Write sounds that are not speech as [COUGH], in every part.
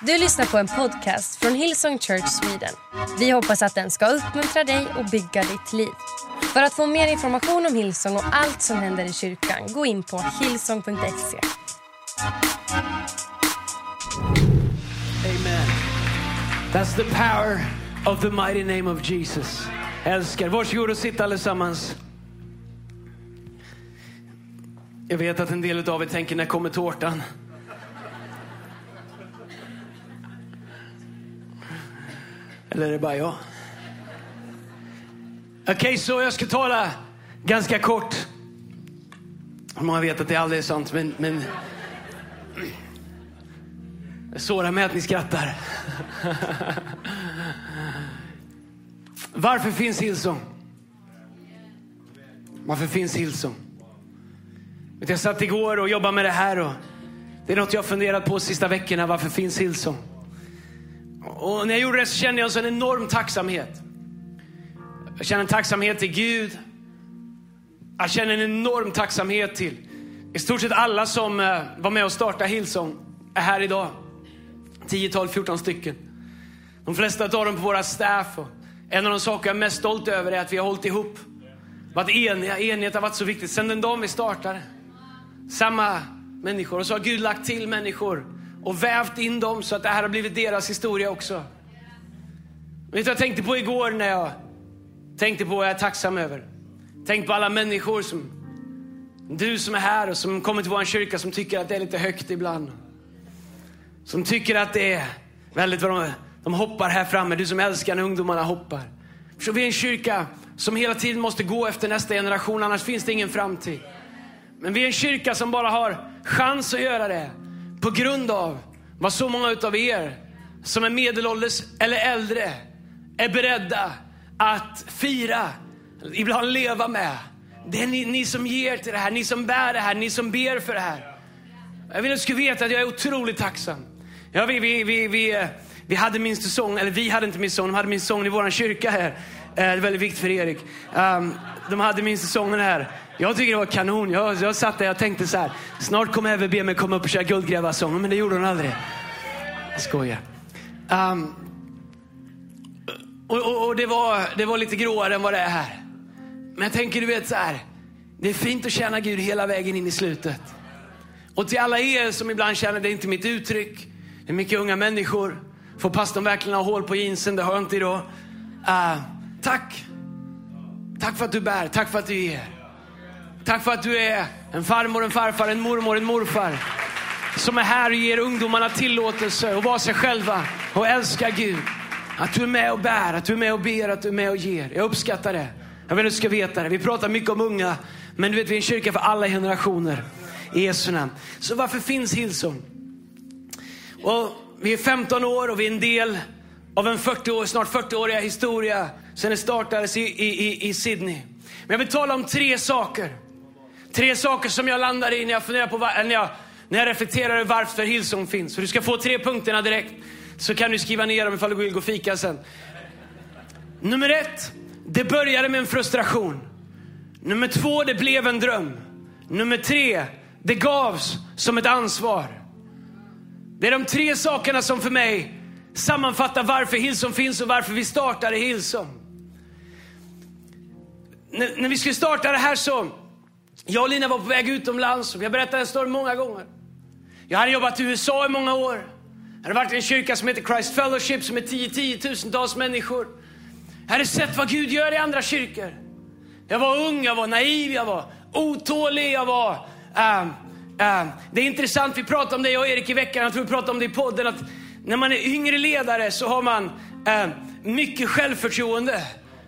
Du lyssnar på en podcast från Hillsong Church Sweden. Vi hoppas att den ska uppmuntra dig och bygga ditt liv. För att få mer information om Hillsong och allt som händer i kyrkan, gå in på hillsong.se. Amen. That's the power of the mighty name of Jesus. Älskar. Varsågod och sitt allesammans. Jag vet att en del av er tänker, när kommer tårtan? Eller är det bara jag? Okej, okay, så jag ska tala ganska kort. Många vet att det aldrig är sant, men, men det sårar mig att ni skrattar. Varför finns Hillsong? Varför finns Hillsong? Jag satt igår och jobbade med det här och det är något jag funderat på de sista veckorna. Varför finns Hillsong? Och när jag gjorde det så kände jag en enorm tacksamhet. Jag känner en tacksamhet till Gud. Jag känner en enorm tacksamhet till i stort sett alla som eh, var med och startade Hillsong är här idag. 10, 12, 14 stycken. De flesta av dem på våra staff. Och en av de saker jag är mest stolt över är att vi har hållit ihop. Varit eniga. Enighet har varit så viktigt sen den dagen vi startade. Samma människor. Och så har Gud lagt till människor och vävt in dem så att det här har blivit deras historia också. Vet du jag tänkte på igår när jag tänkte på vad jag är tacksam över? Tänk på alla människor som du som är här och som kommer till vår kyrka som tycker att det är lite högt ibland. Som tycker att det är väldigt vad de, de hoppar här framme. Du som älskar när ungdomarna hoppar. Så vi är en kyrka som hela tiden måste gå efter nästa generation, annars finns det ingen framtid. Men vi är en kyrka som bara har chans att göra det på grund av vad så många utav er som är medelålders eller äldre är beredda att fira, ibland leva med. Det är ni, ni, som ger till det här, ni som bär det här, ni som ber för det här. Jag vill att du ska veta att jag är otroligt tacksam. Ja, vi, vi, vi, vi, vi hade min säsong, eller vi hade inte min säsong, de hade min säsong i vår kyrka här. Eh, det är väldigt viktigt för Erik. Um, de hade min säsong här. Jag tycker det var kanon. Jag, jag satt där och tänkte så här. Snart kommer Eve be mig komma upp och köra guldgrävarsång. Men det gjorde hon aldrig. Jag skojar. Um, och, och, och, det, var, det var lite gråare än vad det är här. Men jag tänker, du vet så här. Det är fint att känna Gud hela vägen in i slutet. Och till alla er som ibland känner det är inte mitt uttryck. Det är mycket unga människor. Får pastorn verkligen ha hål på jeansen? Det har jag inte idag. Uh, tack. Tack för att du bär. Tack för att du ger. Tack för att du är en farmor, en farfar, en mormor, en morfar. Som är här och ger ungdomarna tillåtelse att vara sig själva och älska Gud. Att du är med och bär, att du är med och ber, att du är med och ger. Jag uppskattar det. Jag vill att du ska veta det. Vi pratar mycket om unga, men du vet vi är en kyrka för alla generationer. I Jesu namn. Så varför finns Hillsong? Och vi är 15 år och vi är en del av en 40 år, snart 40-åriga historia sen det startades i, i, i Sydney. Men jag vill tala om tre saker. Tre saker som jag landar i när jag funderar på, när jag, när jag reflekterar över varför Hillsong finns. Så du ska få tre punkterna direkt. Så kan du skriva ner dem ifall du vill gå och fika sen. Nummer ett, det började med en frustration. Nummer två, det blev en dröm. Nummer tre, det gavs som ett ansvar. Det är de tre sakerna som för mig sammanfattar varför Hillsong finns och varför vi startade Hillsong. När, när vi skulle starta det här så, jag och Lina var på väg utomlands och jag berättade en story många gånger. Jag hade jobbat i USA i många år. Jag hade varit i en kyrka som heter Christ Fellowship som är tio, tiotusentals människor. Jag hade sett vad Gud gör i andra kyrkor. Jag var ung, jag var naiv, jag var otålig, jag var... Um, um, det är intressant, vi pratade om det jag och Erik i veckan, jag tror vi pratade om det i podden, att när man är yngre ledare så har man um, mycket självförtroende,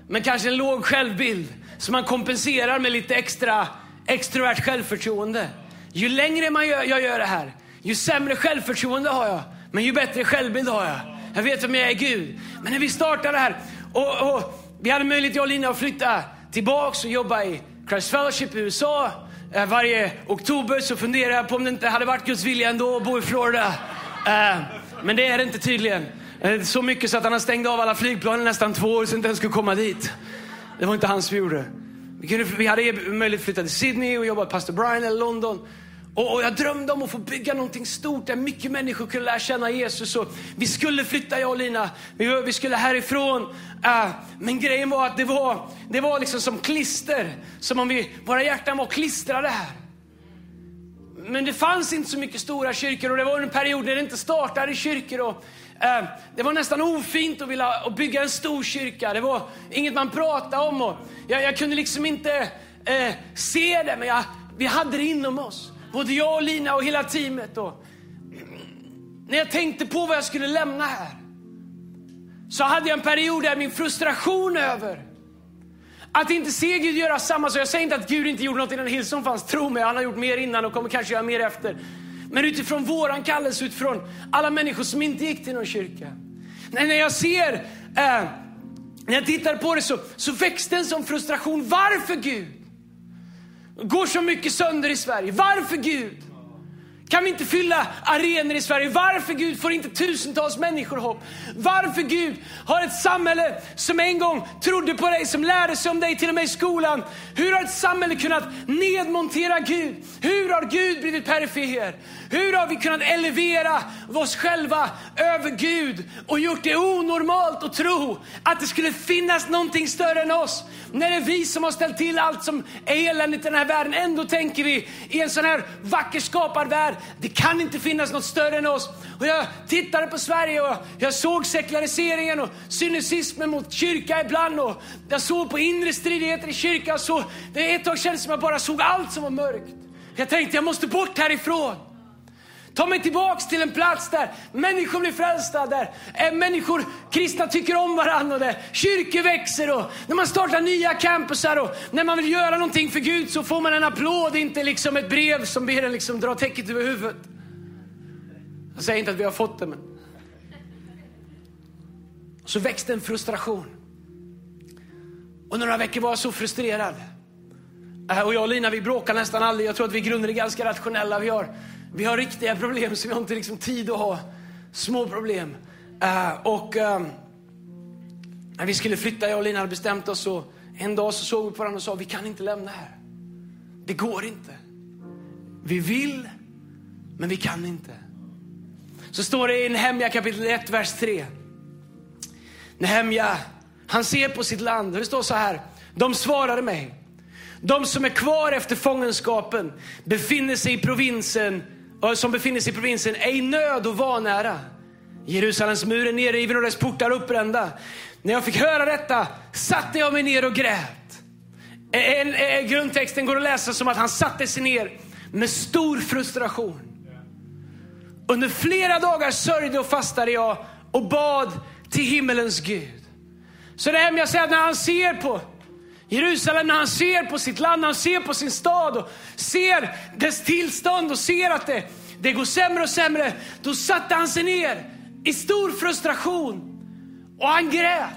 men kanske en låg självbild. Så man kompenserar med lite extra extrovert självförtroende. Ju längre man gör, jag gör det här, ju sämre självförtroende har jag. Men ju bättre självbild har jag. Jag vet vem jag är, Gud. Men när vi startade det här och, och vi hade möjlighet, jag och Lina, att flytta tillbaks och jobba i Christ Fellowship i USA. Eh, varje oktober så funderar jag på om det inte hade varit Guds vilja ändå att bo i Florida. Eh, men det är det inte tydligen. Eh, så mycket så att han stängde av alla flygplan i nästan två år så inte ens skulle komma dit. Det var inte han som gjorde. Vi, kunde, vi hade möjlighet att flytta till Sydney och jobba med pastor Brian eller London. Och, och jag drömde om att få bygga någonting stort där mycket människor kunde lära känna Jesus. Och vi skulle flytta, jag och Lina. Vi, vi skulle härifrån. Uh, men grejen var att det var, det var liksom som klister. Som om vi, våra hjärtan var klistrade här. Men det fanns inte så mycket stora kyrkor och det var en period när det inte startade kyrkor. Och, Eh, det var nästan ofint att vilja att bygga en stor kyrka. Det var inget man pratade om. Och jag, jag kunde liksom inte eh, se det, men jag, vi hade det inom oss. Både jag och Lina och hela teamet. Och när jag tänkte på vad jag skulle lämna här så hade jag en period där min frustration över att inte se Gud göra samma sak. Jag säger inte att Gud inte gjorde något innan Hillsong fanns. Tro mig, han har gjort mer innan och kommer kanske göra mer efter. Men utifrån våran kallelse, utifrån alla människor som inte gick till någon kyrka. När jag ser, eh, när jag tittar på det så, så växte en sån frustration. Varför Gud? går så mycket sönder i Sverige. Varför Gud? Kan vi inte fylla arenor i Sverige? Varför Gud får inte tusentals människor hopp? Varför Gud har ett samhälle som en gång trodde på dig, som lärde sig om dig till och med i skolan. Hur har ett samhälle kunnat nedmontera Gud? Hur har Gud blivit perifer? Hur har vi kunnat elevera oss själva över Gud och gjort det onormalt att tro att det skulle finnas någonting större än oss? När det är vi som har ställt till allt som är eländigt i den här världen. Ändå tänker vi i en sån här vacker skapad värld, det kan inte finnas något större än oss. Och jag tittade på Sverige och jag såg sekulariseringen och cynismen mot kyrka ibland. Och jag såg på inre stridigheter i kyrkan. Så det ett tag kändes som jag bara såg allt som var mörkt. Jag tänkte jag måste bort härifrån. Ta mig tillbaks till en plats där människor blir frälsta, där eh, människor, kristna tycker om varandra och där kyrkor växer och när man startar nya campusar och när man vill göra någonting för Gud så får man en applåd, inte liksom ett brev som ber en liksom dra täcket över huvudet. Jag säger inte att vi har fått det, men... Så växte en frustration. Och några veckor var jag så frustrerad. Eh, och jag och Lina vi bråkar nästan aldrig. Jag tror att vi i grunden är ganska rationella. Vi har vi har riktiga problem så vi har inte liksom tid att ha små problem. Uh, och uh, när vi skulle flytta, jag och Lina hade bestämt oss och en dag så såg vi på varandra och sa vi kan inte lämna här. Det går inte. Vi vill, men vi kan inte. Så står det i Nehemja kapitel 1, vers 3. Nehemja, han ser på sitt land och det står så här. De svarade mig. De som är kvar efter fångenskapen befinner sig i provinsen som befinner sig i provinsen är i nöd och vanära. Jerusalems mur är nerriven och dess portar uppbrända. När jag fick höra detta satte jag mig ner och grät. En, en, grundtexten går att läsa som att han satte sig ner med stor frustration. Under flera dagar sörjde och fastade jag och bad till himmelens Gud. Så det här med att säga att när han ser på Jerusalem, när han ser på sitt land, när han ser på sin stad och ser dess tillstånd och ser att det, det går sämre och sämre, då satte han sig ner i stor frustration och han grät.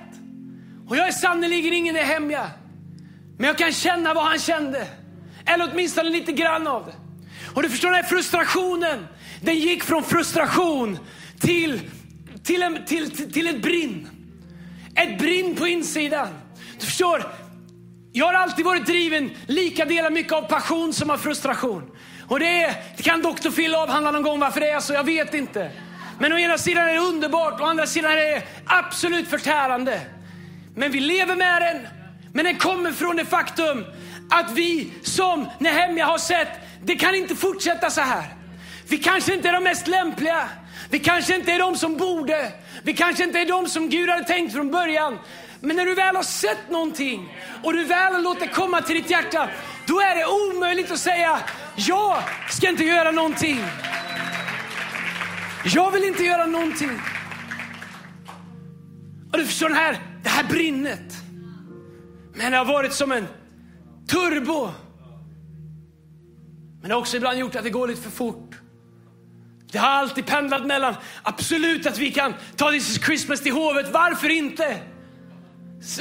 Och jag är sannerligen ingen Nehemja, men jag kan känna vad han kände. Eller åtminstone lite grann av det. Och du förstår den här frustrationen, den gick från frustration till, till, en, till, till, till ett brinn. Ett brinn på insidan. Du förstår, jag har alltid varit driven lika delar mycket av passion som av frustration. Och det, är, det kan Dr. Phil avhandla någon gång varför det är så, jag vet inte. Men å ena sidan är det underbart, å andra sidan är det absolut förtärande. Men vi lever med den, men den kommer från det faktum att vi som Nehemja har sett, det kan inte fortsätta så här. Vi kanske inte är de mest lämpliga. Vi kanske inte är de som borde. Vi kanske inte är de som Gud hade tänkt från början. Men när du väl har sett någonting och du väl har låtit det komma till ditt hjärta, då är det omöjligt att säga, jag ska inte göra någonting. Jag vill inte göra någonting. Och du förstår den här, det här brinnet. Men det har varit som en turbo. Men det har också ibland gjort att det går lite för fort. Det har alltid pendlat mellan absolut att vi kan ta This is Christmas till hovet, varför inte?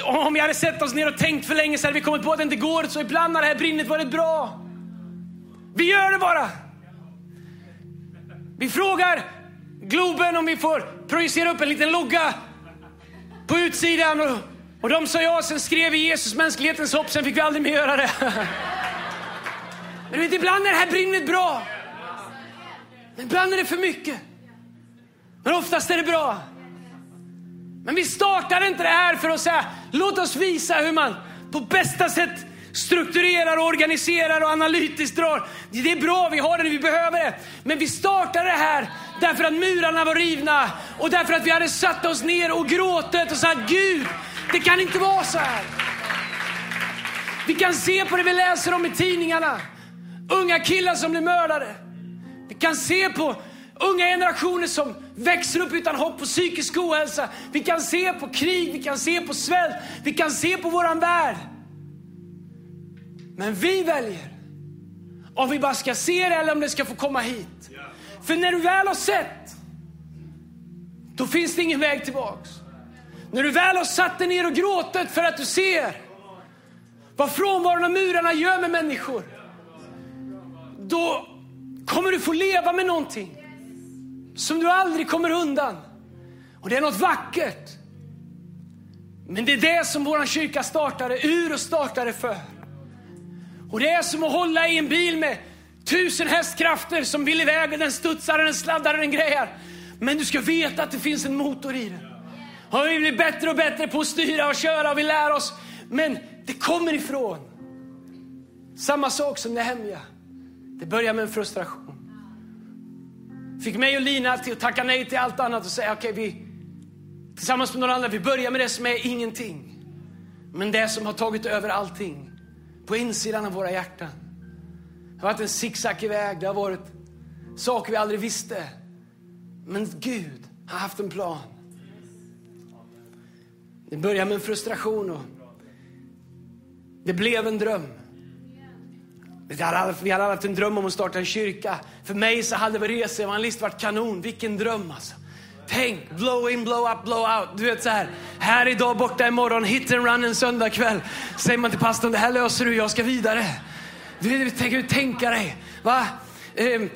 Om vi hade sett oss ner och tänkt för länge så hade vi kommit på att det inte går. Så ibland har det här brinnet varit bra. Vi gör det bara. Vi frågar Globen om vi får projicera upp en liten logga på utsidan. Och, och de sa ja, sen skrev vi Jesus mänsklighetens hopp, sen fick vi aldrig mer göra det. Men du vet, ibland är det här brinnet bra. Men ibland är det för mycket. Men oftast är det bra. Men vi startar inte det här för att säga, låt oss visa hur man på bästa sätt strukturerar, och organiserar och analytiskt drar. Det är bra, vi har det, vi behöver det. Men vi startade det här därför att murarna var rivna och därför att vi hade satt oss ner och gråtit och sagt Gud, det kan inte vara så här. Vi kan se på det vi läser om i tidningarna. Unga killar som blir mördade. Vi kan se på unga generationer som växer upp utan hopp och psykisk ohälsa. Vi kan se på krig, vi kan se på svält, vi kan se på våran värld. Men vi väljer om vi bara ska se det eller om det ska få komma hit. För när du väl har sett, då finns det ingen väg tillbaks. När du väl har satt dig ner och gråtit för att du ser vad frånvaron av murarna gör med människor. Då kommer du få leva med någonting som du aldrig kommer undan. Och det är något vackert. Men det är det som vår kyrka startade ur och startade för. Och det är som att hålla i en bil med tusen hästkrafter som vill iväg och den studsar, och den sladdar, och den grejar. Men du ska veta att det finns en motor i den. Och vi blir bättre och bättre på att styra och köra och vi lär oss. Men det kommer ifrån. Samma sak som det hemliga. Det börjar med en frustration. Fick mig och Lina till att tacka nej till allt annat och säga okej, okay, vi tillsammans med några andra, vi börjar med det som är ingenting. Men det som har tagit över allting på insidan av våra hjärtan. Det har varit en zigzag väg, det har varit saker vi aldrig visste. Men Gud har haft en plan. Det började med en frustration och det blev en dröm. Vi hade, alla, vi hade alla haft en dröm om att starta en kyrka. För mig så hade reseevangelist varit kanon. Vilken dröm alltså. Tänk, blow in, blow up, blow out. Du vet så här, här idag, borta imorgon, hit and run en söndagkväll. Säger man till pastorn, det här löser du, jag ska vidare. Du vet, tänk, tänka dig, va? Um,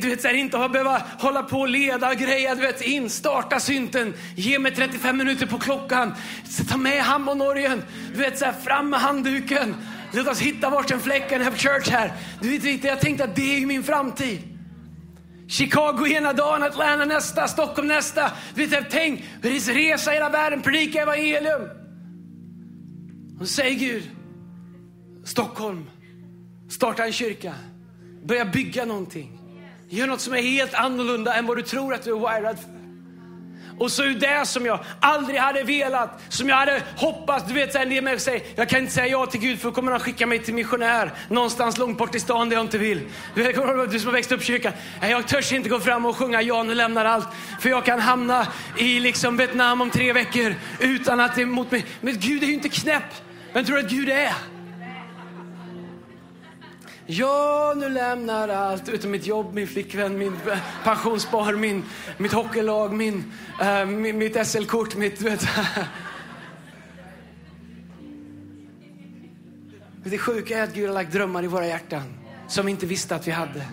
du vet, så här, inte behöva hålla på och leda och greja. Du vet, in, starta synten, ge mig 35 minuter på klockan, ta med hammonorgen, du vet, så här, fram med handduken. Låt oss hitta varsin fläcken have church här. Du vet, jag tänkte att det är min framtid. Chicago ena dagen, Atlanta nästa, Stockholm nästa. Du vet, tänk, resa hela världen, predika evangelium. Och säger Gud, Stockholm, starta en kyrka. Börja bygga någonting. Gör något som är helt annorlunda än vad du tror att du är wired för. Och så är det som jag aldrig hade velat, som jag hade hoppats. Du vet, så här, en del människor säger, jag kan inte säga ja till Gud för då kommer han skicka mig till missionär någonstans långt bort i stan där jag inte vill. Du, vet, du som har växt upp i kyrkan. Jag törs inte gå fram och sjunga ja, nu lämnar allt. För jag kan hamna i liksom Vietnam om tre veckor utan att det är mot mig. Men Gud är ju inte knäpp. Vem tror du att Gud är? Ja, nu lämnar allt utom mitt jobb, min flickvän, min pensionsspar, min, mitt hockeylag, min, äh, mitt SL-kort, mitt... Vet. [LAUGHS] Det sjuka är att Gud har lagt drömmar i våra hjärtan som vi inte visste att vi hade.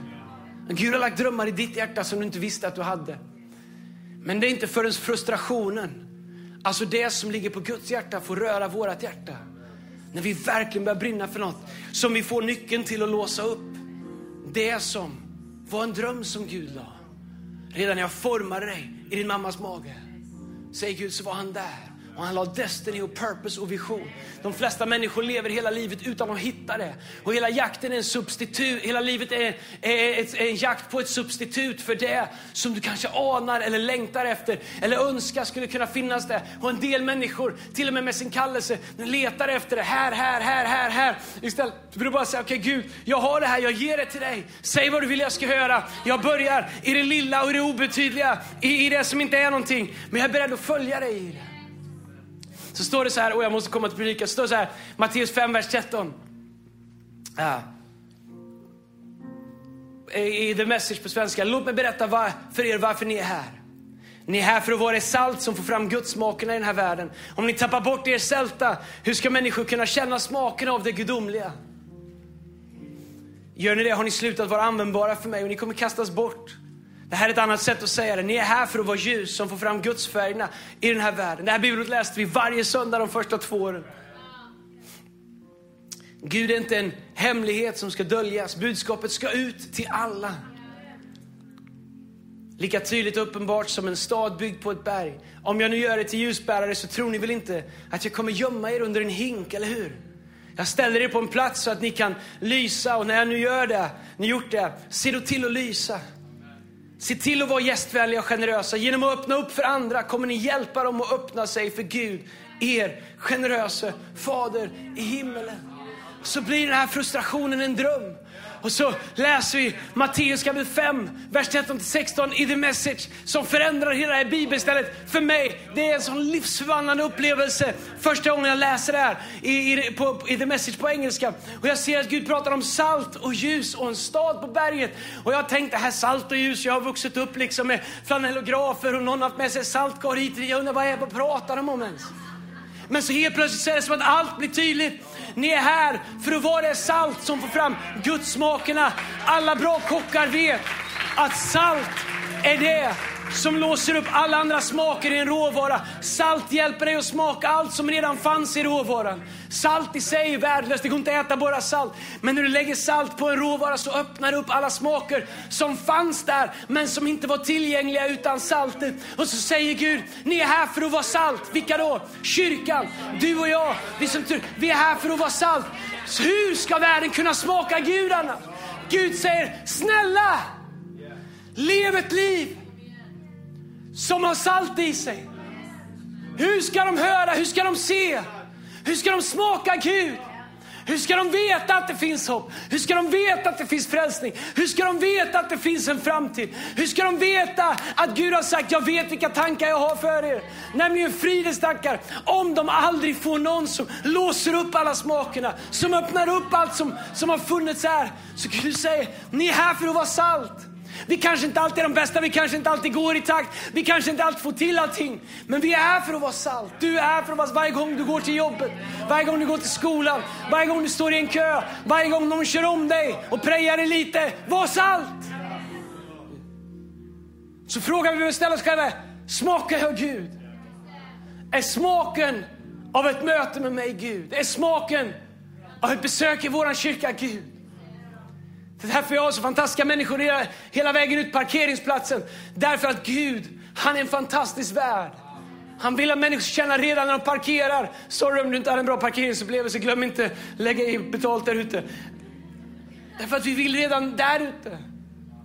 Gud har lagt drömmar i ditt hjärta som du inte visste att du hade. Men det är inte förrän frustrationen, alltså det som ligger på Guds hjärta, får röra vårt hjärta när vi verkligen börjar brinna för något, som vi får nyckeln till att låsa upp det som var en dröm som Gud la. Redan när jag formade dig i din mammas mage, säger Gud, så var han där. Och han la destiny och purpose och vision. De flesta människor lever hela livet utan att hitta det. Och hela jakten är en substitut, hela livet är, är, är, en jakt på ett substitut för det som du kanske anar eller längtar efter eller önskar skulle kunna finnas där. Och en del människor, till och med med sin kallelse, letar efter det här, här, här, här, här. Istället för att bara säga, okej okay, Gud, jag har det här, jag ger det till dig. Säg vad du vill jag ska höra. Jag börjar i det lilla och det obetydliga, i, i det som inte är någonting. Men jag är beredd att följa dig i det. Så står det så här, och jag måste komma till predikan, så står det så här, Matteus 5, vers 13. Ja. I The Message på svenska. Låt mig berätta var, för er varför ni är här. Ni är här för att vara det salt som får fram gudsmakerna i den här världen. Om ni tappar bort er sälta, hur ska människor kunna känna smaken av det gudomliga? Gör ni det har ni slutat vara användbara för mig och ni kommer kastas bort. Det här är ett annat sätt att säga det. Ni är här för att vara ljus som får fram Guds färgerna i den här världen. Det här bibelordet läste vi varje söndag de första två åren. Gud är inte en hemlighet som ska döljas. Budskapet ska ut till alla. Lika tydligt och uppenbart som en stad byggd på ett berg. Om jag nu gör er till ljusbärare så tror ni väl inte att jag kommer gömma er under en hink, eller hur? Jag ställer er på en plats så att ni kan lysa och när jag nu gör det, ni gjort det, se då till att lysa. Se till att vara gästvänliga och generösa. Genom att öppna upp för andra kommer ni hjälpa dem att öppna sig för Gud, er generöse Fader i himmelen. Så blir den här frustrationen en dröm. Och så läser vi Matteus kapitel 5, vers 13-16 i The Message som förändrar hela det här bibelstället. För mig, det är en sån livsförvandlande upplevelse. Första gången jag läser det här i, i, på, i The Message på engelska. Och jag ser att Gud pratar om salt och ljus och en stad på berget. Och jag tänkte, här salt och ljus, jag har vuxit upp liksom med flanellografer och någon har haft med sig saltkar hit. Jag undrar vad är vad pratar de om ens? Men så helt plötsligt så är det som att allt blir tydligt. Ni är här för att vara det salt som får fram gudsmakerna. Alla bra kockar vet att salt är det som låser upp alla andra smaker i en råvara. Salt hjälper dig att smaka allt som redan fanns i råvaran. Salt i sig är värdelöst, det går inte att äta bara salt. Men när du lägger salt på en råvara så öppnar det upp alla smaker som fanns där men som inte var tillgängliga utan saltet. Och så säger Gud, ni är här för att vara salt. Vilka då? Kyrkan, du och jag. Vi, som, vi är här för att vara salt. Så hur ska världen kunna smaka gudarna? Gud säger, snälla, lev ett liv som har salt i sig. Hur ska de höra? Hur ska de se? Hur ska de smaka Gud? Hur ska de veta att det finns hopp? Hur ska de veta att det finns frälsning? Hur ska de veta att det finns en framtid? Hur ska de veta att Gud har sagt, jag vet vilka tankar jag har för er? Nämligen fridens tankar. Om de aldrig får någon som låser upp alla smakerna, som öppnar upp allt som, som har funnits här. Så Gud säger, ni är här för att vara salt. Vi kanske inte alltid är de bästa, vi kanske inte alltid går i takt, vi kanske inte alltid får till allting. Men vi är här för att vara salt. Du är här för att vara varje gång du går till jobbet, varje gång du går till skolan, varje gång du står i en kö, varje gång någon kör om dig och prejar dig lite. Var salt! Så frågan vi behöver ställa oss själva smakar jag Gud? Är smaken av ett möte med mig Gud? Är smaken av ett besök i våran kyrka Gud? Det är därför jag har så fantastiska människor hela, hela vägen ut parkeringsplatsen. Därför att Gud, han är en fantastisk värld. Han vill att människor ska känna redan när de parkerar. Sorry om du inte hade en bra parkeringsupplevelse, glöm inte lägga i betalt där ute. Därför att vi vill redan där ute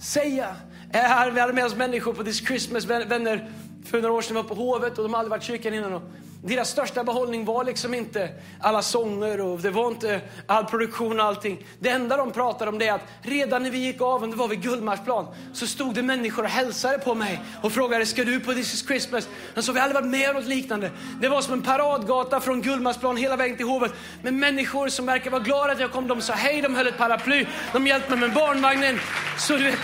säga, här, vi hade med oss människor på This Christmas, vänner för några år sedan var på Hovet och de hade aldrig varit i kyrkan innan. Deras största behållning var liksom inte alla sånger och det var inte all produktion och allting. Det enda de pratade om det är att redan när vi gick av, och det var vid Gullmarsplan, så stod det människor och hälsade på mig och frågade, ska du på This is Christmas? Men så vi aldrig varit med om något liknande. Det var som en paradgata från Gullmarsplan hela vägen till Hovet med människor som verkar vara glada att jag kom. De sa hej, de höll ett paraply, de hjälpte mig med barnvagnen. Så du vet,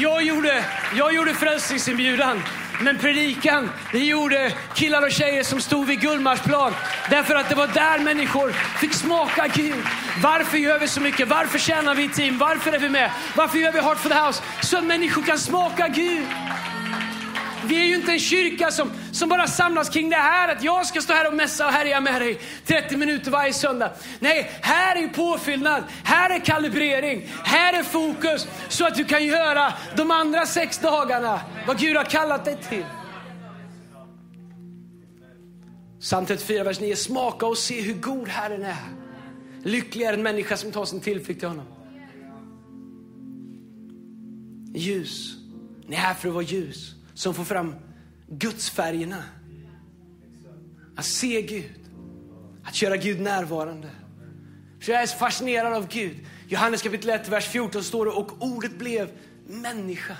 jag gjorde, jag gjorde frälsningsinbjudan. Men predikan, det gjorde killar och tjejer som stod vid Gullmarsplan. Därför att det var där människor fick smaka Gud. Varför gör vi så mycket? Varför tjänar vi i team? Varför är vi med? Varför gör vi Heart for the House? Så att människor kan smaka Gud. Vi är ju inte en kyrka som, som bara samlas kring det här att jag ska stå här och mässa och härja med dig 30 minuter varje söndag. Nej, här är påfyllnad, här är kalibrering, här är fokus så att du kan göra de andra sex dagarna vad Gud har kallat dig till. Psalm 34, vers 9. Smaka och se hur god Herren är. Lycklig är en människa som tar sin tillflykt till honom. Ljus. Ni är här för att vara ljus som får fram gudsfärgerna. Att se Gud, att göra Gud närvarande. För jag är så fascinerad av Gud. Johannes kapitel 1, vers 14 står det, och ordet blev människa.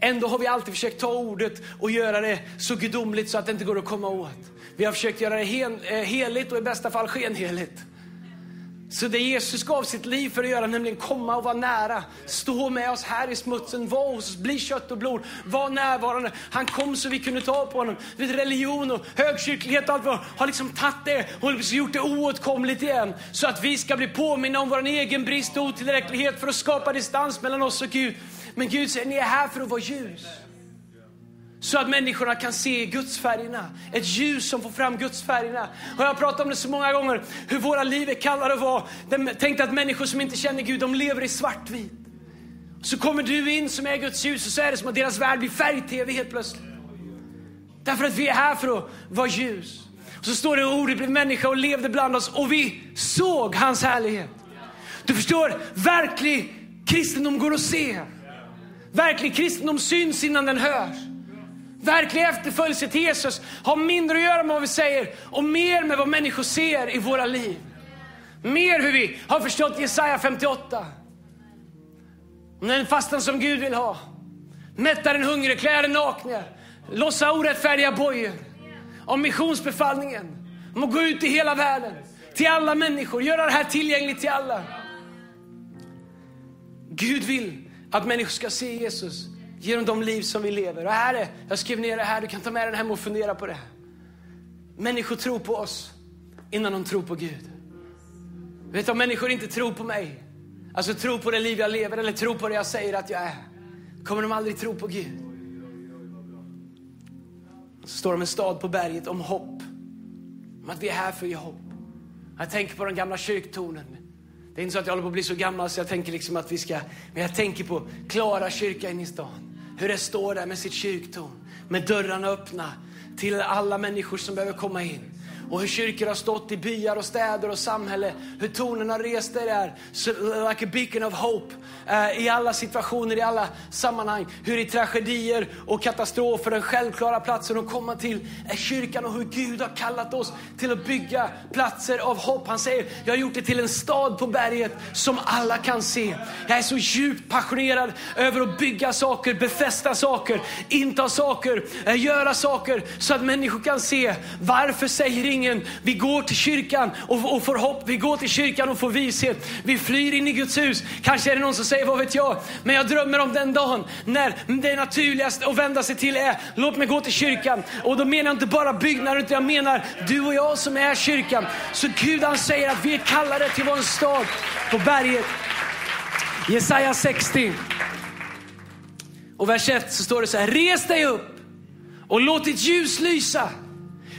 Ändå har vi alltid försökt ta ordet och göra det så gudomligt så att det inte går att komma åt. Vi har försökt göra det eh, heligt och i bästa fall skenheligt. Så det Jesus gav sitt liv för att göra, nämligen komma och vara nära, stå med oss här i smutsen, vara hos oss, bli kött och blod, vara närvarande. Han kom så vi kunde ta på honom. Vet, religion och högkyrklighet och allt vad har liksom tagit det och liksom gjort det oåtkomligt igen. Så att vi ska bli påminna om vår egen brist och otillräcklighet för att skapa distans mellan oss och Gud. Men Gud säger, ni är här för att vara ljus. Så att människorna kan se Gudsfärgerna. Ett ljus som får fram Gudsfärgerna. Och jag har pratat om det så många gånger, hur våra liv är kallade att vara. Tänk att människor som inte känner Gud, de lever i svartvit. Så kommer du in som är Guds ljus och så är det som att deras värld blir färg-tv helt plötsligt. Därför att vi är här för att vara ljus. Och så står det att ordet blev människa och levde bland oss och vi såg hans härlighet. Du förstår, verklig kristendom går att se. Verklig kristendom syns innan den hörs. Verklig efterföljelse till Jesus har mindre att göra med vad vi säger och mer med vad människor ser i våra liv. Mer hur vi har förstått Jesaja 58. Om den fastan som Gud vill ha. Mätta den hungrige, klä den nakne, lossa orättfärdiga bojor. Om missionsbefallningen, om att gå ut i hela världen, till alla människor, göra det här tillgängligt till alla. Gud vill att människor ska se Jesus genom de liv som vi lever. Och här är, jag skrev ner det här, du kan ta med den hem och fundera på det. Människor tror på oss innan de tror på Gud. Vet du, om människor inte tror på mig, alltså tror på det liv jag lever eller tror på det jag säger att jag är, kommer de aldrig tro på Gud. Så står de en stad på berget om hopp. Om att vi är här för att ge hopp. Jag tänker på den gamla kyrktornen. Det är inte så att jag håller på att bli så gammal så jag tänker liksom att vi ska... Men jag tänker på Klara kyrka inne i stan. Hur det står där med sitt kyrktorn. Med dörrarna öppna till alla människor som behöver komma in och hur kyrkor har stått i byar och städer och samhälle. Hur tonen har rest sig där, eh, like a beacon of hope. Uh, I alla situationer, i alla sammanhang. Hur i tragedier och katastrofer, den självklara platsen att komma till är kyrkan och hur Gud har kallat oss till att bygga platser av hopp. Han säger, jag har gjort det till en stad på berget som alla kan se. Jag är så djupt passionerad över att bygga saker, befästa saker, inta saker, uh, göra saker så att människor kan se. Varför säger ingen ingen. Vi går till kyrkan och, och får hopp. Vi går till kyrkan och får vishet. Vi flyr in i Guds hus. Kanske är det någon som säger, vad vet jag? Men jag drömmer om den dagen när det naturligaste att vända sig till är, låt mig gå till kyrkan. Och då menar jag inte bara byggnader, utan jag menar du och jag som är kyrkan. Så Gud han säger att vi är kallade till vår stad på berget. Jesaja 60. Och vers 1 så står det så här, res dig upp och låt ditt ljus lysa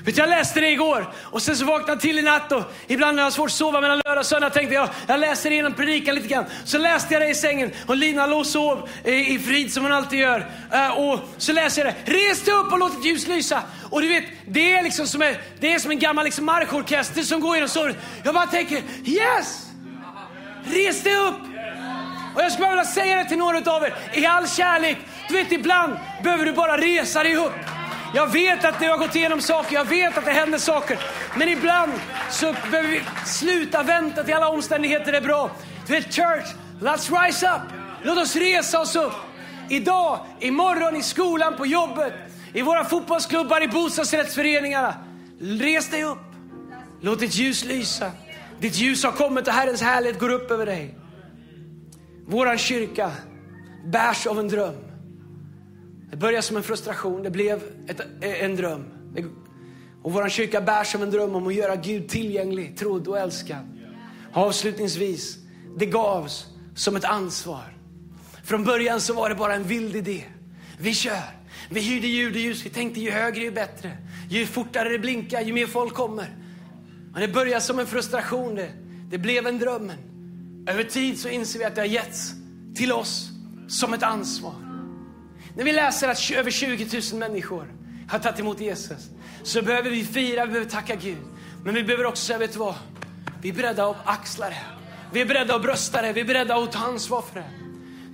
Vet, jag läste det igår och sen så vaknade jag till i natt och ibland när jag har svårt att sova mellan lördag och söndag tänkte jag, jag läser igenom predikan lite grann. Så läste jag det i sängen och Lina låg och sov i, i frid som hon alltid gör. Uh, och så läser jag det, res dig upp och låt ett ljus lysa. Och du vet, det är liksom som, är, det är som en gammal liksom marschorkester som går genom sorgen. Jag bara tänker, yes! Res dig upp! Och jag skulle bara vilja säga det till några av er, i all kärlek. Du vet, ibland behöver du bara resa dig upp. Jag vet att du har gått igenom saker, jag vet att det händer saker. Men ibland så behöver vi sluta vänta till alla omständigheter är bra. Du vet, church, let's rise up. Låt oss resa oss upp. Idag, imorgon, i skolan, på jobbet, i våra fotbollsklubbar, i bostadsrättsföreningarna. Res dig upp. Låt ditt ljus lysa. Ditt ljus har kommit och Herrens härlighet går upp över dig. Våran kyrka bärs av en dröm. Det började som en frustration, det blev ett, en dröm. Och vår kyrka bär som en dröm om att göra Gud tillgänglig, trodd och älskad. Avslutningsvis, det gavs som ett ansvar. Från början så var det bara en vild idé. Vi kör. Vi hyrde ljudljus, vi tänkte ju högre ju bättre. Ju fortare det blinkar, ju mer folk kommer. Men det började som en frustration, det, det blev en dröm. Över tid så inser vi att det har getts till oss som ett ansvar. När vi läser att över 20 000 människor har tagit emot Jesus så behöver vi fira, vi behöver tacka Gud. Men vi behöver också säga, vet du vad? Vi är beredda att axla det. Vi är beredda att brösta det, vi är beredda att ta ansvar för det.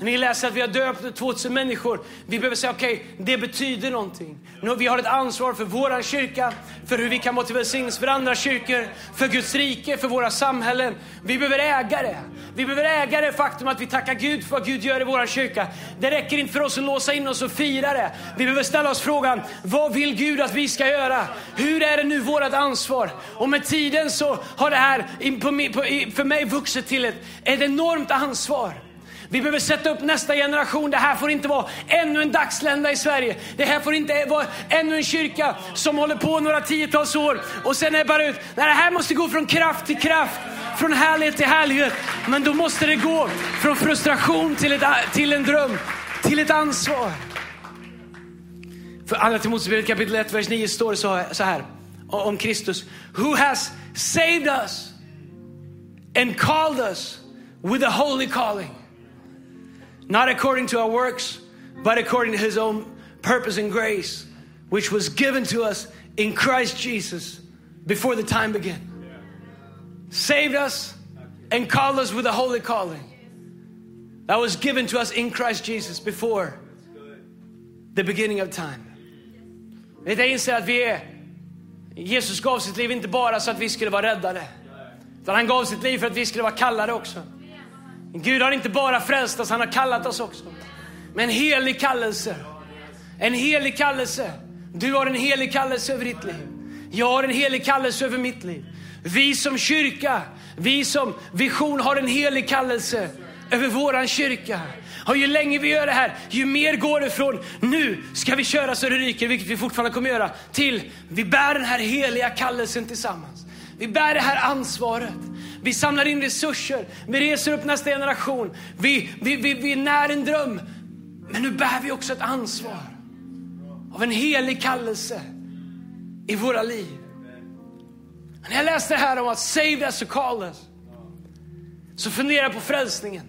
Ni läser att vi har döpt 2000 människor, vi behöver säga okej, okay, det betyder någonting. Vi har ett ansvar för vår kyrka, för hur vi kan vara till välsignelse för andra kyrkor, för Guds rike, för våra samhällen. Vi behöver äga det. Vi behöver äga det faktum att vi tackar Gud för vad Gud gör i vår kyrka. Det räcker inte för oss att låsa in oss och fira det. Vi behöver ställa oss frågan, vad vill Gud att vi ska göra? Hur är det nu vårt ansvar? Och med tiden så har det här för mig vuxit till ett, ett enormt ansvar. Vi behöver sätta upp nästa generation. Det här får inte vara ännu en dagslända i Sverige. Det här får inte vara ännu en kyrka som håller på några tiotals år och sen är bara ut. Nej, det här måste gå från kraft till kraft, från härlighet till härlighet. Men då måste det gå från frustration till, ett, till en dröm, till ett ansvar. För Andra Timoteusbrevet kapitel 1, vers 9 står det så här om Kristus. Who has saved us and called us with a holy calling Not according to our works, but according to his own purpose and grace, which was given to us in Christ Jesus before the time began. Saved us and called us with a holy calling that was given to us in Christ Jesus before the beginning of time. Jag inser att vi är, Jesus gav sitt liv inte bara så att vi skulle vara räddade, utan han gav sitt liv för att vi skulle vara kallade också. Gud har inte bara frälst oss, han har kallat oss också. Med en helig kallelse. En helig kallelse. Du har en helig kallelse över ditt liv. Jag har en helig kallelse över mitt liv. Vi som kyrka, vi som vision har en helig kallelse över våran kyrka. Och ju längre vi gör det här, ju mer går det från nu ska vi köra så det ryker, vilket vi fortfarande kommer göra, till vi bär den här heliga kallelsen tillsammans. Vi bär det här ansvaret. Vi samlar in resurser, vi reser upp nästa generation, vi, vi, vi, vi när en dröm. Men nu bär vi också ett ansvar av en helig kallelse i våra liv. När jag läste det här om att save us och call us, så funderar jag på frälsningen.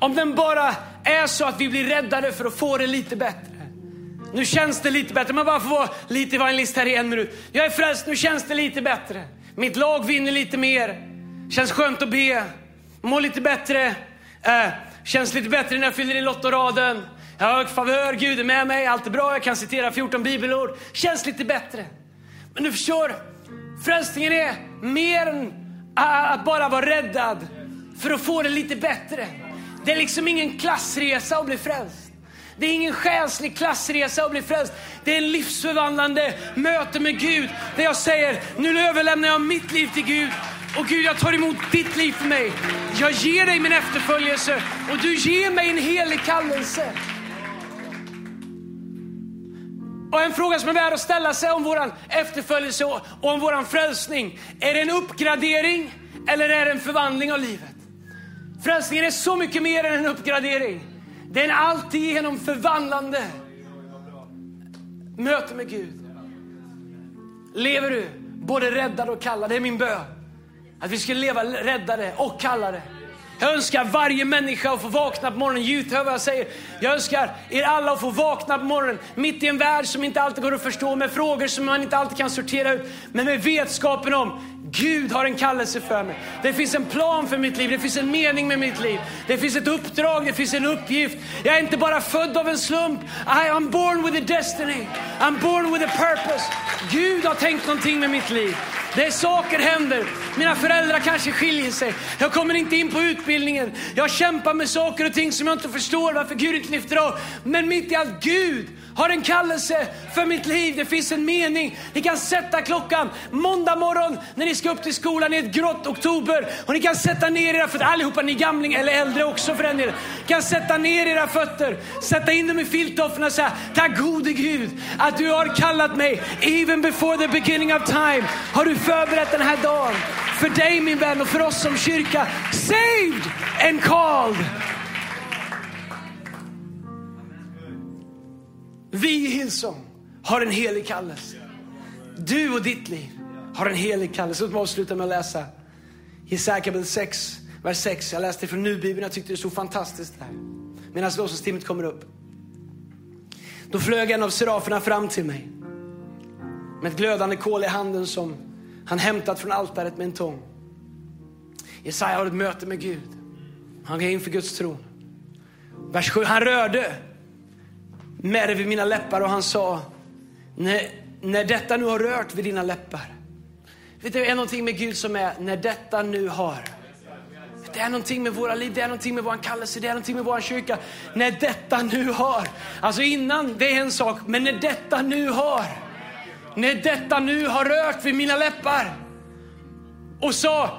Om den bara är så att vi blir räddade för att få det lite bättre. Nu känns det lite bättre. Man bara får vara lite evangelist här i en minut. Jag är frälst, nu känns det lite bättre. Mitt lag vinner lite mer. Känns skönt att be. Mår lite bättre. Äh, känns lite bättre när jag fyller i lottoraden. Jag har favör, Gud är med mig, allt är bra. Jag kan citera 14 bibelord. Känns lite bättre. Men du förstår, frälsningen är mer än att bara vara räddad för att få det lite bättre. Det är liksom ingen klassresa att bli frälst. Det är ingen själslig klassresa att bli frälst. Det är en livsförvandlande möte med Gud där jag säger, nu överlämnar jag mitt liv till Gud. Och Gud, jag tar emot ditt liv för mig. Jag ger dig min efterföljelse och du ger mig en helig kallelse. Och en fråga som är värd att ställa sig om vår efterföljelse och om vår frälsning. Är det en uppgradering eller är det en förvandling av livet? Frälsningen är så mycket mer än en uppgradering. Det är en alltigenom förvandlande möte med Gud. Lever du både räddad och kallad? Det är min bön. Att vi ska leva räddade och kallade. Jag önskar varje människa att få vakna på morgonen. Ljud, hör vad jag säger. Jag önskar er alla att få vakna på morgonen mitt i en värld som inte alltid går att förstå, med frågor som man inte alltid kan sortera ut, men med vetskapen om Gud har en kallelse för mig. Det finns en plan för mitt liv, det finns en mening med mitt liv. Det finns ett uppdrag, det finns en uppgift. Jag är inte bara född av en slump. I am born with a destiny. I'm born with a purpose. Gud har tänkt någonting med mitt liv. Det är saker händer. Mina föräldrar kanske skiljer sig. Jag kommer inte in på utbildningen. Jag kämpar med saker och ting som jag inte förstår varför Gud inte lyfter av. Men mitt i allt, Gud har en kallelse för mitt liv. Det finns en mening. Ni kan sätta klockan måndag morgon när ni ska upp till skolan i ett grått oktober. Och ni kan sätta ner era fötter, allihopa ni gamling eller äldre också för den delen. kan sätta ner era fötter, sätta in dem i filttofflorna och säga, tack gode Gud att du har kallat mig. Even before the beginning of time har du förberett den här dagen. För dig min vän och för oss som kyrka. Saved and called. Vi i Hillsong har en helig kallelse. Du och ditt liv har en helig kallelse. Låt mig avsluta med att läsa Jesaja kapitel 6, vers 6. Jag läste från Nu-bibeln, jag tyckte det stod fantastiskt där. Medan lovsångsteamet kommer upp. Då flög en av seraferna fram till mig med ett glödande kol i handen som han hämtat från altaret med en tång. Jesaja har ett möte med Gud. Han går in för Guds tron. Vers 7, han rörde med det vid mina läppar och han sa, när, när detta nu har rört vid dina läppar. Vet du, det är någonting med Gud som är, när detta nu har. Det är någonting med våra liv, det är någonting med vår kallelse, det är någonting med vår kyrka. När detta nu har. Alltså innan, det är en sak, men när detta nu har. När detta nu har rört vid mina läppar. Och sa,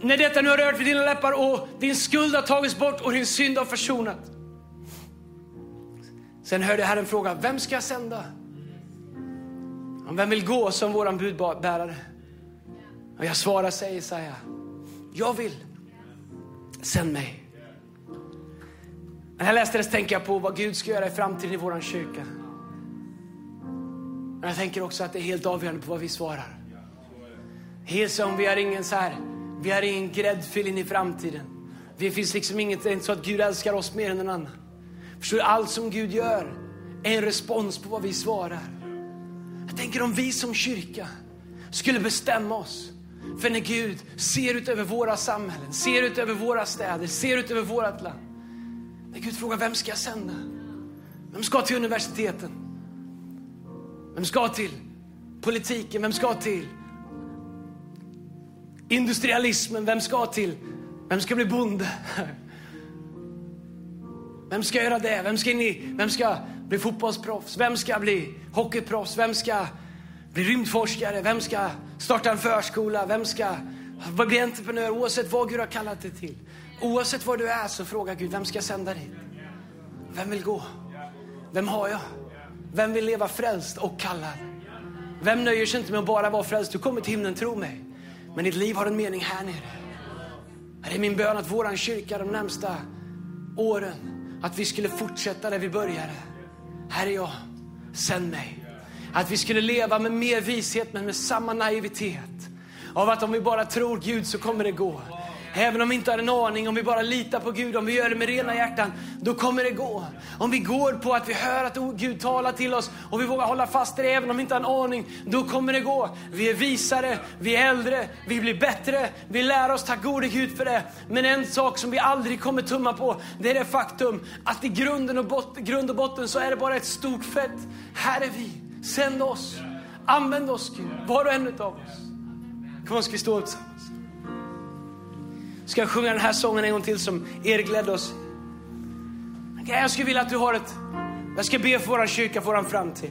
när detta nu har rört vid dina läppar och din skuld har tagits bort och din synd har försonat. Sen hörde jag Herren fråga, vem ska jag sända? Vem vill gå som våran budbärare? Och jag svarar, säger Jesaja, jag vill. Sänd mig. När jag läste det så tänker jag på vad Gud ska göra i framtiden i våran kyrka. Men jag tänker också att det är helt avgörande på vad vi svarar. Hillsong, vi har ingen så här, vi har ingen gräddfil in i framtiden. det finns liksom inget, det är inte så att Gud älskar oss mer än någon annan. Förstår du, allt som Gud gör är en respons på vad vi svarar. Jag tänker om vi som kyrka skulle bestämma oss för när Gud ser ut över våra samhällen, ser ut över våra städer, ser ut över vårt land. När Gud frågar, vem ska jag sända? Vem ska till universiteten? Vem ska till politiken? Vem ska till industrialismen? Vem ska till, vem ska bli bonde? Vem ska göra det? Vem ska, in i, vem ska bli fotbollsproffs? Vem ska bli hockeyproffs? Vem ska bli rymdforskare? Vem ska starta en förskola? Vem ska bli entreprenör? Oavsett vad Gud har kallat dig till. Oavsett var du är så fråga Gud, vem ska jag sända dit? Vem vill gå? Vem har jag? Vem vill leva frälst och kallad? Vem nöjer sig inte med att bara vara frälst? Du kommer till himlen, tro mig. Men ditt liv har en mening här nere. Det är min bön att våran kyrka de närmsta åren, att vi skulle fortsätta där vi började. Här är jag, sänd mig. Att vi skulle leva med mer vishet men med samma naivitet. Av att om vi bara tror Gud så kommer det gå. Även om vi inte har en aning, om vi bara litar på Gud, om vi gör det med rena hjärtan, då kommer det gå. Om vi går på att vi hör att Gud talar till oss och vi vågar hålla fast i det även om vi inte har en aning, då kommer det gå. Vi är visare, vi är äldre, vi blir bättre, vi lär oss tack gode Gud för det. Men en sak som vi aldrig kommer tumma på, det är det faktum att i grunden och bot, grund och botten så är det bara ett stort fett. Här är vi, sänd oss, använd oss Gud, var och en av oss. Kom ska vi stå upp tillsammans? Ska jag sjunga den här sången en gång till som Erik ledde oss? Jag skulle vilja att du har ett... Jag ska be för vår kyrka, för vår framtid.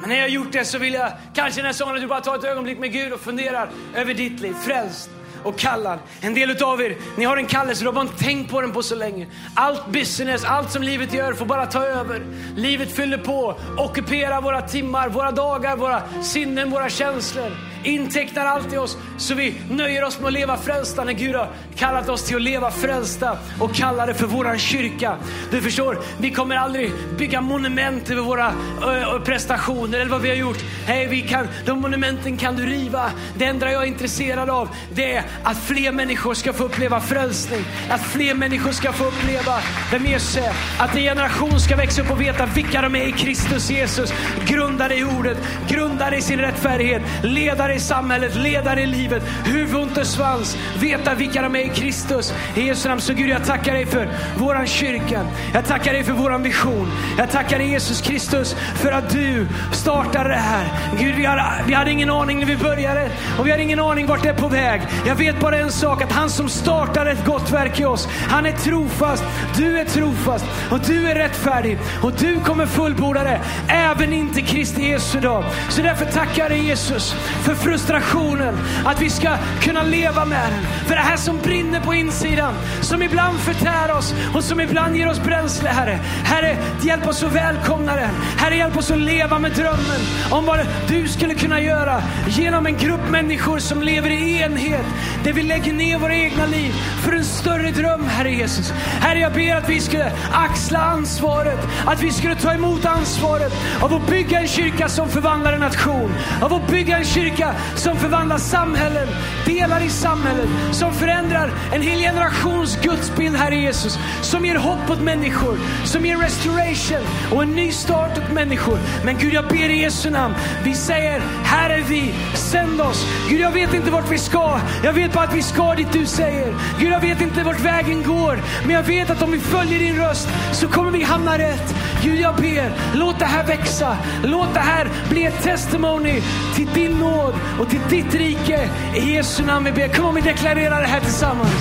Men när jag har gjort det så vill jag kanske den här sången att du bara tar ett ögonblick med Gud och funderar över ditt liv. Frälst och kallad. En del av er, ni har en kallelse, du har bara inte tänkt på den på så länge. Allt business, allt som livet gör får bara ta över. Livet fyller på, ockuperar våra timmar, våra dagar, våra sinnen, våra känslor intecknar allt i oss så vi nöjer oss med att leva frälsta när Gud har kallat oss till att leva frälsta och kallar det för våran kyrka. Du förstår, vi kommer aldrig bygga monument över våra ö, prestationer eller vad vi har gjort. Hey, vi kan, de monumenten kan du riva. Det enda jag är intresserad av det är att fler människor ska få uppleva frälsning. Att fler människor ska få uppleva vem Jesus är. Att en generation ska växa upp och veta vilka de är i Kristus Jesus. Grundade i ordet, grundade i sin rättfärdighet, ledare i samhället, ledare i livet, huvud, inte svans, veta vilka de är i Kristus. I Jesu namn. Så Gud, jag tackar dig för våran kyrka. Jag tackar dig för våran vision. Jag tackar dig Jesus Kristus för att du startade det här. Gud, vi, har, vi hade ingen aning när vi började och vi har ingen aning vart det är på väg. Jag vet bara en sak, att han som startade ett gott verk i oss, han är trofast. Du är trofast och du är rättfärdig och du kommer fullborda det även inte Kristi Jesu dag. Så därför tackar jag dig Jesus för frustrationen, att vi ska kunna leva med den. För det här som brinner på insidan, som ibland förtär oss och som ibland ger oss bränsle, Herre. Herre, hjälp oss att välkomna den. Herre, hjälp oss att leva med drömmen om vad du skulle kunna göra genom en grupp människor som lever i enhet, där vi lägger ner våra egna liv för en större dröm, Herre Jesus. Herre, jag ber att vi skulle axla ansvaret, att vi skulle ta emot ansvaret av att bygga en kyrka som förvandlar en nation, av att bygga en kyrka som förvandlar samhällen, delar i samhället, som förändrar en hel generations gudsbild, Herre Jesus. Som ger hopp åt människor, som ger restoration och en ny start åt människor. Men Gud, jag ber i Jesu namn, vi säger, här är vi, sänd oss. Gud, jag vet inte vart vi ska, jag vet bara att vi ska dit du säger. Gud, jag vet inte vart vägen går, men jag vet att om vi följer din röst så kommer vi hamna rätt. Gud, jag ber, låt det här växa, låt det här bli ett testimony till din nåd och till ditt rike. I Jesu namn vi ber. Kom om vi deklarerar det här tillsammans.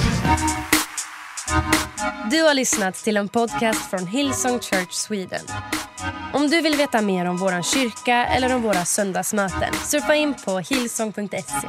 Du har lyssnat till en podcast från Hillsong Church Sweden. Om du vill veta mer om vår kyrka eller om våra söndagsmöten surfa in på hillsong.se.